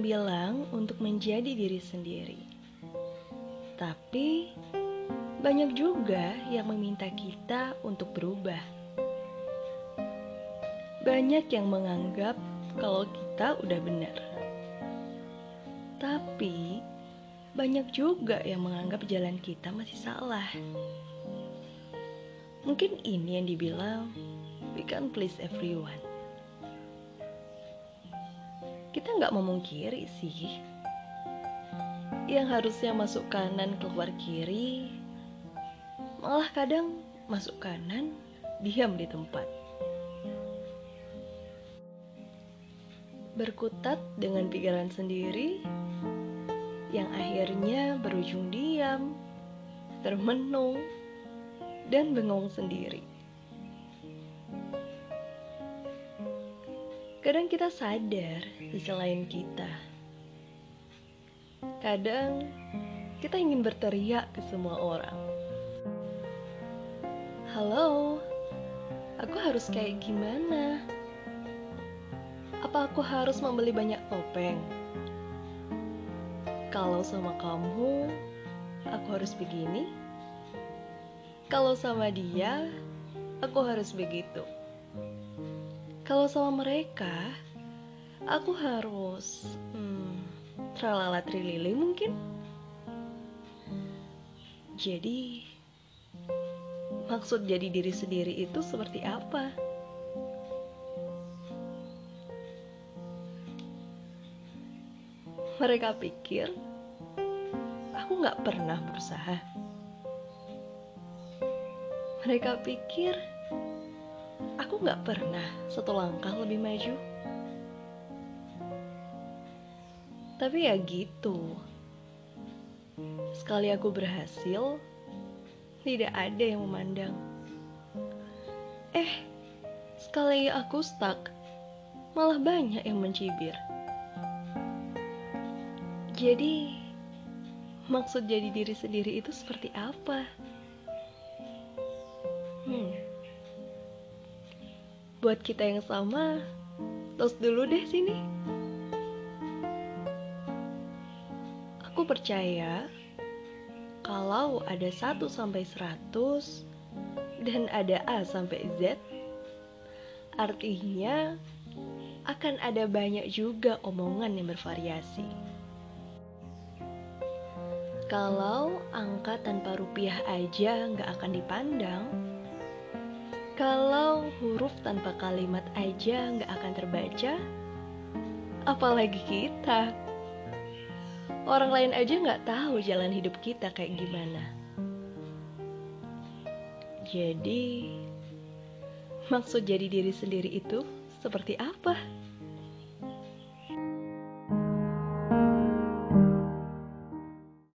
bilang untuk menjadi diri sendiri. Tapi banyak juga yang meminta kita untuk berubah. Banyak yang menganggap kalau kita udah benar. Tapi banyak juga yang menganggap jalan kita masih salah. Mungkin ini yang dibilang we can please everyone. Kita nggak memungkiri sih, yang harusnya masuk kanan keluar kiri, malah kadang masuk kanan diam di tempat. Berkutat dengan pikiran sendiri, yang akhirnya berujung diam, termenung, dan bengong sendiri. Kadang kita sadar di selain kita. Kadang kita ingin berteriak ke semua orang. Halo, aku harus kayak gimana? Apa aku harus membeli banyak topeng? Kalau sama kamu, aku harus begini. Kalau sama dia, aku harus begitu. Kalau sama mereka, aku harus hmm, tralala trilili mungkin. Jadi, maksud jadi diri sendiri itu seperti apa? Mereka pikir aku nggak pernah berusaha. Mereka pikir aku nggak pernah satu langkah lebih maju. Tapi ya gitu. Sekali aku berhasil, tidak ada yang memandang. Eh, sekali aku stuck, malah banyak yang mencibir. Jadi, maksud jadi diri sendiri itu seperti apa? Hmm buat kita yang sama, tos dulu deh sini. Aku percaya kalau ada 1 sampai 100 dan ada A sampai Z, artinya akan ada banyak juga omongan yang bervariasi. Kalau angka tanpa rupiah aja nggak akan dipandang, kalau huruf tanpa kalimat aja nggak akan terbaca, apalagi kita. Orang lain aja nggak tahu jalan hidup kita kayak gimana. Jadi, maksud jadi diri sendiri itu seperti apa?